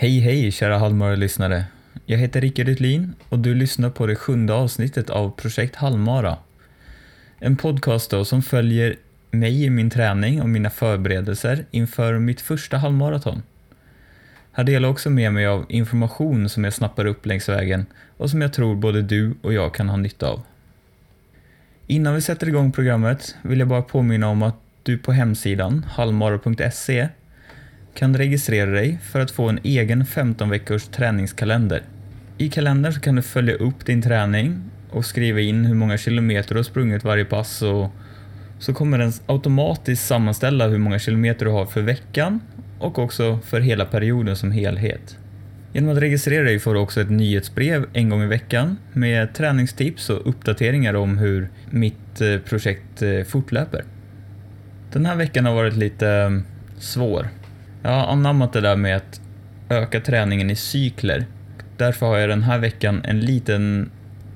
Hej hej kära halvmara-lyssnare. Jag heter Rickard Utlin och du lyssnar på det sjunde avsnittet av Projekt Halmara. En podcast då som följer mig i min träning och mina förberedelser inför mitt första halvmaraton. Här delar jag också med mig av information som jag snappar upp längs vägen och som jag tror både du och jag kan ha nytta av. Innan vi sätter igång programmet vill jag bara påminna om att du på hemsidan halmara.se kan registrera dig för att få en egen 15 veckors träningskalender. I kalendern så kan du följa upp din träning och skriva in hur många kilometer du har sprungit varje pass och så kommer den automatiskt sammanställa hur många kilometer du har för veckan och också för hela perioden som helhet. Genom att registrera dig får du också ett nyhetsbrev en gång i veckan med träningstips och uppdateringar om hur mitt eh, projekt eh, fortlöper. Den här veckan har varit lite eh, svår. Jag har anammat det där med att öka träningen i cykler. Därför har jag den här veckan en liten,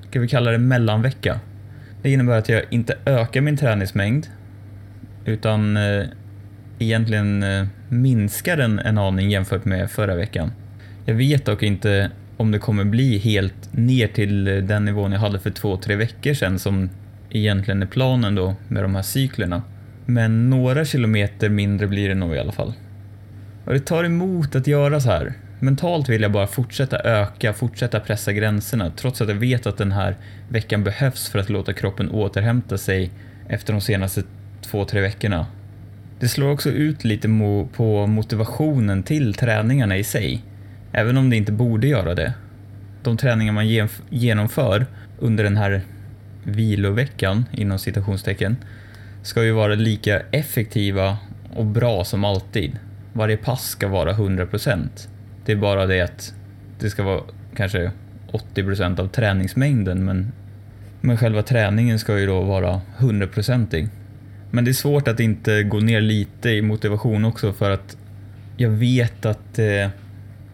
ska vi kalla det mellanvecka. Det innebär att jag inte ökar min träningsmängd utan eh, egentligen eh, minskar den en aning jämfört med förra veckan. Jag vet dock inte om det kommer bli helt ner till den nivån jag hade för två, tre veckor sedan som egentligen är planen då med de här cyklerna. Men några kilometer mindre blir det nog i alla fall. Och det tar emot att göra så här. Mentalt vill jag bara fortsätta öka, fortsätta pressa gränserna trots att jag vet att den här veckan behövs för att låta kroppen återhämta sig efter de senaste två, tre veckorna. Det slår också ut lite mo på motivationen till träningarna i sig, även om det inte borde göra det. De träningar man genomför under den här viloveckan, inom citationstecken, ska ju vara lika effektiva och bra som alltid varje pass ska vara 100%. Det är bara det att det ska vara kanske 80% av träningsmängden men, men själva träningen ska ju då vara 100%ig. Men det är svårt att inte gå ner lite i motivation också för att jag vet att det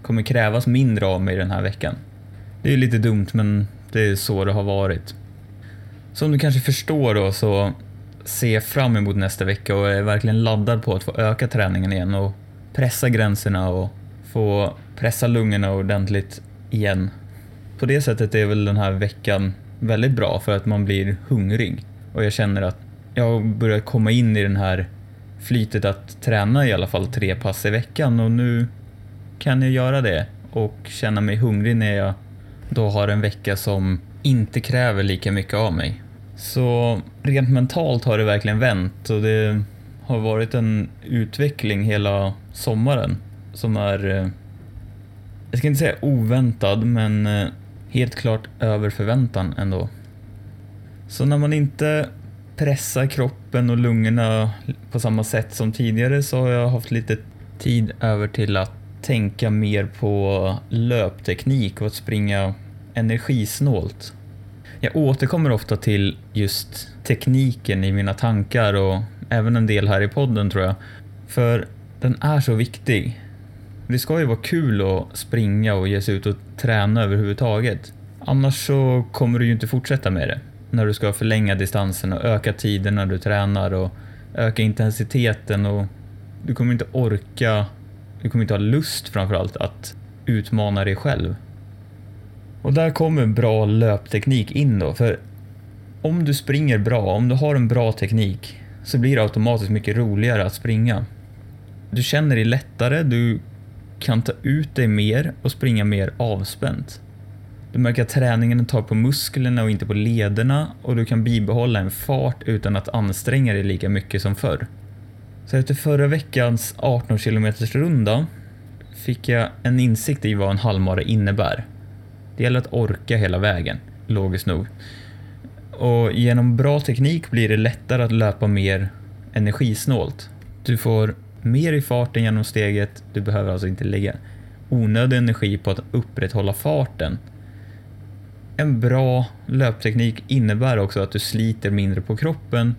kommer krävas mindre av mig den här veckan. Det är lite dumt men det är så det har varit. Som du kanske förstår då så ser jag fram emot nästa vecka och är verkligen laddad på att få öka träningen igen och pressa gränserna och få pressa lungorna ordentligt igen. På det sättet är väl den här veckan väldigt bra för att man blir hungrig och jag känner att jag börjar komma in i den här flytet att träna i alla fall tre pass i veckan och nu kan jag göra det och känna mig hungrig när jag då har en vecka som inte kräver lika mycket av mig. Så rent mentalt har det verkligen vänt och det har varit en utveckling hela sommaren som är, eh, jag ska inte säga oväntad, men eh, helt klart över förväntan ändå. Så när man inte pressar kroppen och lungorna på samma sätt som tidigare så har jag haft lite tid över till att tänka mer på löpteknik och att springa energisnålt. Jag återkommer ofta till just tekniken i mina tankar och även en del här i podden tror jag. För den är så viktig. Det ska ju vara kul att springa och ge sig ut och träna överhuvudtaget. Annars så kommer du ju inte fortsätta med det. När du ska förlänga distansen och öka tiden när du tränar och öka intensiteten och du kommer inte orka, du kommer inte ha lust framförallt att utmana dig själv. Och där kommer bra löpteknik in då, för om du springer bra, om du har en bra teknik, så blir det automatiskt mycket roligare att springa. Du känner dig lättare, du kan ta ut dig mer och springa mer avspänt. Du märker att träningen tar på musklerna och inte på lederna och du kan bibehålla en fart utan att anstränga dig lika mycket som förr. Så efter förra veckans 18 km runda fick jag en insikt i vad en halvmara innebär. Det gäller att orka hela vägen, logiskt nog. Och genom bra teknik blir det lättare att löpa mer energisnålt. Du får mer i farten genom steget, du behöver alltså inte lägga onödig energi på att upprätthålla farten. En bra löpteknik innebär också att du sliter mindre på kroppen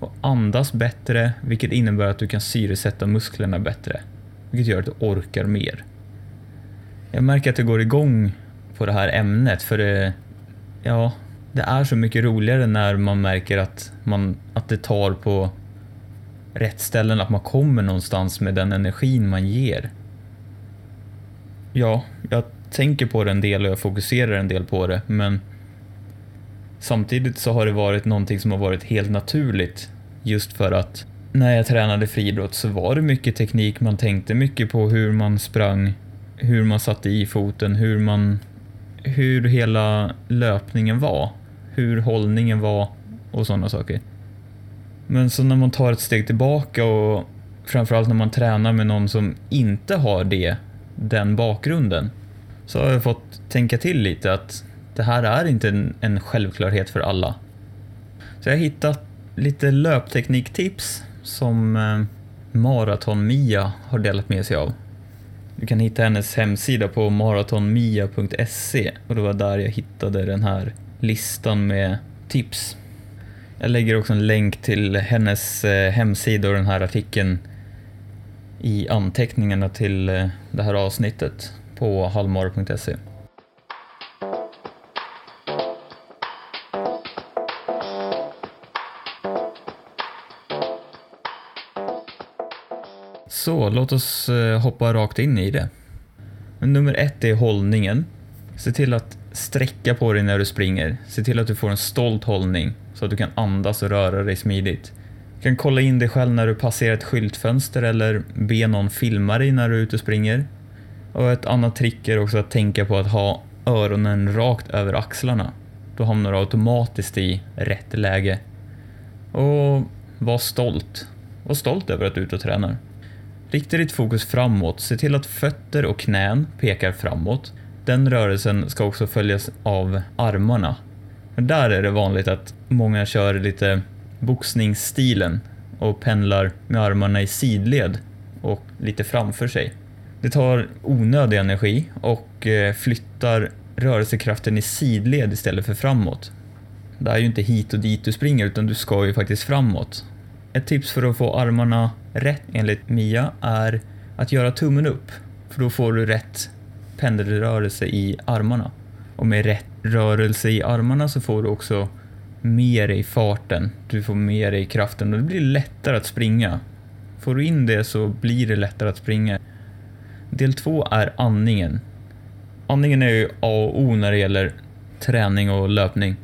och andas bättre, vilket innebär att du kan syresätta musklerna bättre, vilket gör att du orkar mer. Jag märker att jag går igång på det här ämnet för det, ja, det är så mycket roligare när man märker att, man, att det tar på rätt ställen, att man kommer någonstans med den energin man ger. ja, jag tänker på det en del och jag fokuserar en del på det, men samtidigt så har det varit någonting som har varit helt naturligt just för att när jag tränade friidrott så var det mycket teknik, man tänkte mycket på hur man sprang, hur man satte i foten, hur man hur hela löpningen var, hur hållningen var och sådana saker. Men så när man tar ett steg tillbaka och framförallt när man tränar med någon som inte har det, den bakgrunden, så har jag fått tänka till lite att det här är inte en, en självklarhet för alla. Så jag har hittat lite löptekniktips som eh, Maraton-Mia har delat med sig av. Du kan hitta hennes hemsida på maratonmia.se och det var där jag hittade den här listan med tips. Jag lägger också en länk till hennes eh, hemsida och den här artikeln i anteckningarna till eh, det här avsnittet på halmar.se. Så, låt oss eh, hoppa rakt in i det. Nummer ett är hållningen. Se till att sträcka på dig när du springer. Se till att du får en stolt hållning så att du kan andas och röra dig smidigt. Du kan kolla in dig själv när du passerar ett skyltfönster eller be någon filma dig när du är ute och springer. Och ett annat trick är också att tänka på att ha öronen rakt över axlarna. Då hamnar du automatiskt i rätt läge. Och var stolt. Var stolt över att du är ute och tränar. Rikta ditt fokus framåt, se till att fötter och knän pekar framåt. Den rörelsen ska också följas av armarna. Där är det vanligt att många kör lite boxningsstilen och pendlar med armarna i sidled och lite framför sig. Det tar onödig energi och eh, flyttar rörelsekraften i sidled istället för framåt. Det är ju inte hit och dit du springer utan du ska ju faktiskt framåt. Ett tips för att få armarna rätt enligt Mia är att göra tummen upp. För då får du rätt pendelrörelse i armarna. Och med rätt rörelse i armarna så får du också mer i farten. Du får mer i kraften och det blir lättare att springa. Får du in det så blir det lättare att springa. Del två är andningen. Andningen är ju A och O när det gäller träning och löpning.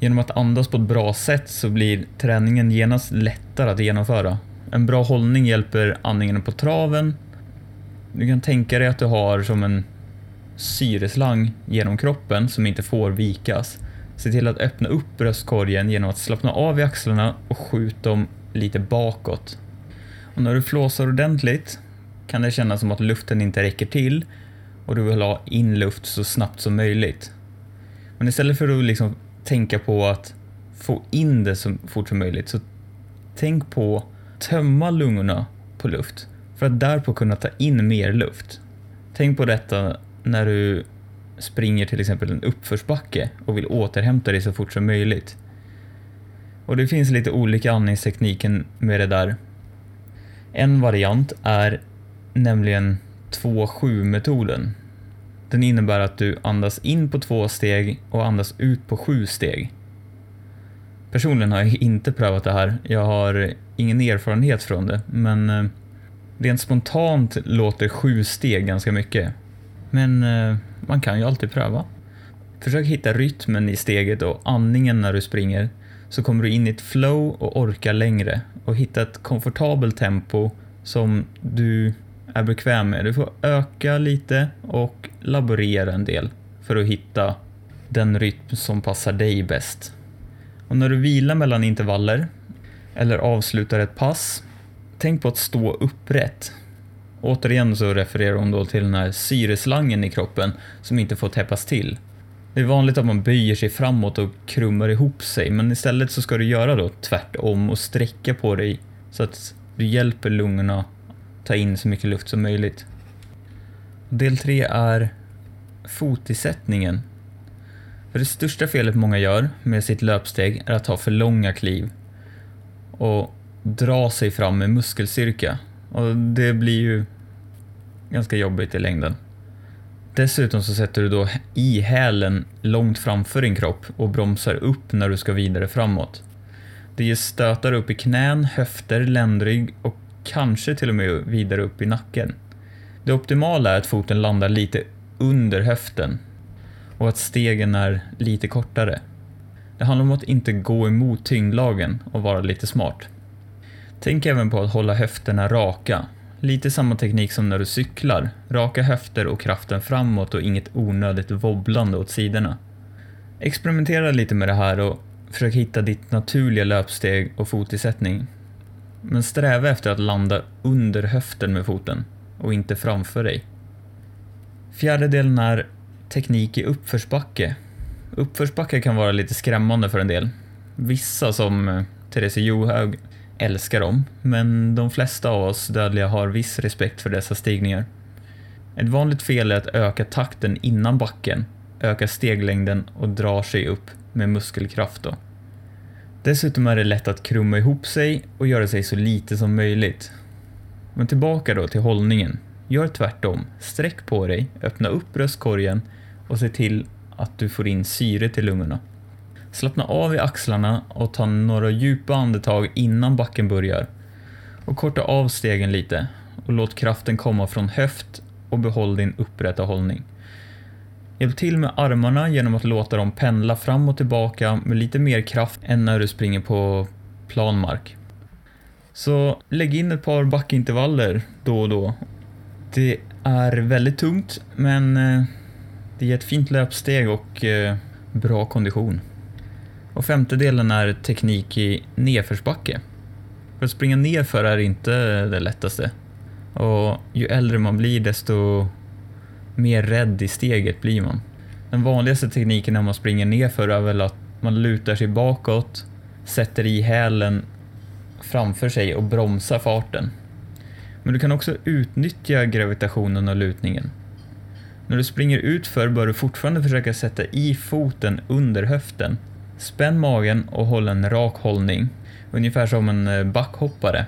Genom att andas på ett bra sätt så blir träningen genast lättare att genomföra. En bra hållning hjälper andningen på traven. Du kan tänka dig att du har som en syreslang genom kroppen som inte får vikas. Se till att öppna upp bröstkorgen genom att slappna av i axlarna och skjut dem lite bakåt. Och när du flåsar ordentligt kan det kännas som att luften inte räcker till och du vill ha in luft så snabbt som möjligt. Men istället för att liksom tänka på att få in det så fort som möjligt så tänk på att tömma lungorna på luft för att därpå kunna ta in mer luft. Tänk på detta när du springer till exempel en uppförsbacke och vill återhämta dig så fort som möjligt. Och det finns lite olika andningstekniker med det där. En variant är nämligen 2-7-metoden. Den innebär att du andas in på två steg och andas ut på sju steg. Personligen har jag inte prövat det här. Jag har ingen erfarenhet från det, men eh, rent spontant låter sju steg ganska mycket. Men eh, man kan ju alltid pröva. Försök hitta rytmen i steget och andningen när du springer så kommer du in i ett flow och orkar längre och hitta ett komfortabelt tempo som du är bekväm med. Du får öka lite och laborera en del för att hitta den rytm som passar dig bäst. Och när du vilar mellan intervaller eller avslutar ett pass, tänk på att stå upprätt. Återigen så refererar hon då till den här syreslangen i kroppen som inte får täppas till. Det är vanligt att man böjer sig framåt och krummar ihop sig, men istället så ska du göra då tvärtom och sträcka på dig så att du hjälper lungorna ta in så mycket luft som möjligt. Del 3 är fotisättningen. För det största felet många gör med sitt löpsteg är att ta för långa kliv och dra sig fram med muskelstyrka. Och det blir ju ganska jobbigt i längden. Dessutom så sätter du då i hälen långt framför din kropp och bromsar upp när du ska vidare framåt. Det ger stötar upp i knän, höfter, ländrygg och kanske till och med vidare upp i nacken. Det optimala är att foten landar lite under höften och att stegen är lite kortare. Det handlar om att inte gå emot tyngdlagen och vara lite smart. Tänk även på att hålla höfterna raka. Lite samma teknik som när du cyklar. Raka höfter och kraften framåt och inget onödigt wobblande åt sidorna. Experimentera lite med det här och försök hitta ditt naturliga löpsteg och fotisättning. Men sträva efter att landa under höften med foten och inte framför dig. Fjärde delen är teknik i uppförsbacke. Uppförsbacke kan vara lite skrämmande för en del. Vissa som eh, Therese Johaug älskar dem, men de flesta av oss dödliga har viss respekt för dessa stigningar. Ett vanligt fel är att öka takten innan backen, öka steglängden och dra sig upp med muskelkraft. Då. Dessutom är det lätt att krumma ihop sig och göra sig så lite som möjligt. Men tillbaka då till hållningen. Gör tvärtom. Sträck på dig, öppna upp bröstkorgen och se till att du får in syre till lungorna. Slappna av i axlarna och ta några djupa andetag innan backen börjar. Och korta av stegen lite och låt kraften komma från höft och behåll din upprätta hållning. Hjälp till med armarna genom att låta dem pendla fram och tillbaka med lite mer kraft än när du springer på planmark. Så lägg in ett par backintervaller då och då. Det är väldigt tungt, men eh, det ger ett fint löpsteg och eh, bra kondition. Och femte delen är teknik i nedförsbacke. För att springa nerför är inte det lättaste. Och ju äldre man blir desto mer rädd i steget blir man. Den vanligaste tekniken när man springer nerför är väl att man lutar sig bakåt, sätter i hälen framför sig och bromsar farten. Men du kan också utnyttja gravitationen och lutningen. När du springer utför bör du fortfarande försöka sätta i foten under höften. Spänn magen och håll en rak hållning, ungefär som en eh, backhoppare.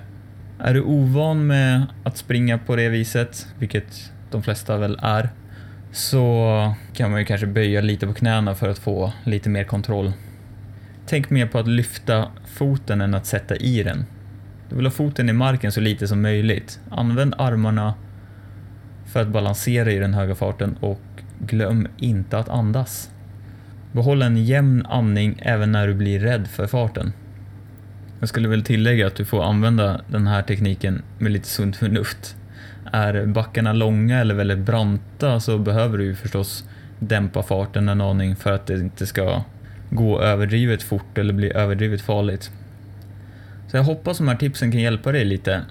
Är du ovan med att springa på det viset, vilket de flesta väl är, så kan man ju kanske böja lite på knäna för att få lite mer kontroll. Tänk mer på att lyfta foten än att sätta i den. Du vill ha foten i marken så lite som möjligt. Använd armarna för att balansera i den höga farten och glöm inte att andas. Behåll en jämn andning även när du blir rädd för farten. Jag skulle väl tillägga att du får använda den här tekniken med lite sunt förnuft. Är backarna långa eller väldigt branta så behöver du förstås dämpa farten en aning för att det inte ska gå överdrivet fort eller bli överdrivet farligt. Så jag hoppas de här tipsen kan hjälpa dig lite.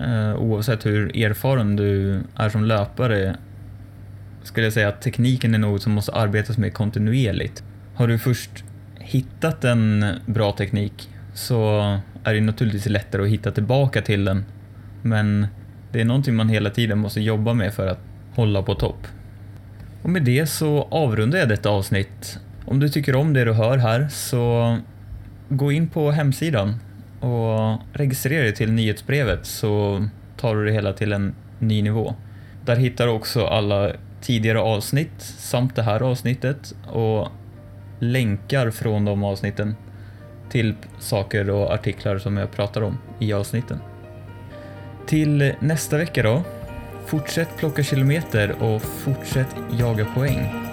Eh, oavsett hur erfaren du är som löpare skulle jag säga att tekniken är något som måste arbetas med kontinuerligt. Har du först hittat en bra teknik så är det naturligtvis lättare att hitta tillbaka till den. Men det är någonting man hela tiden måste jobba med för att hålla på topp. Och med det så avrundar jag detta avsnitt. Om du tycker om det du hör här så gå in på hemsidan och registrera dig till nyhetsbrevet så tar du det hela till en ny nivå. Där hittar du också alla tidigare avsnitt samt det här avsnittet och länkar från de avsnitten till saker och artiklar som jag pratar om i avsnitten. Till nästa vecka då, fortsätt plocka kilometer och fortsätt jaga poäng.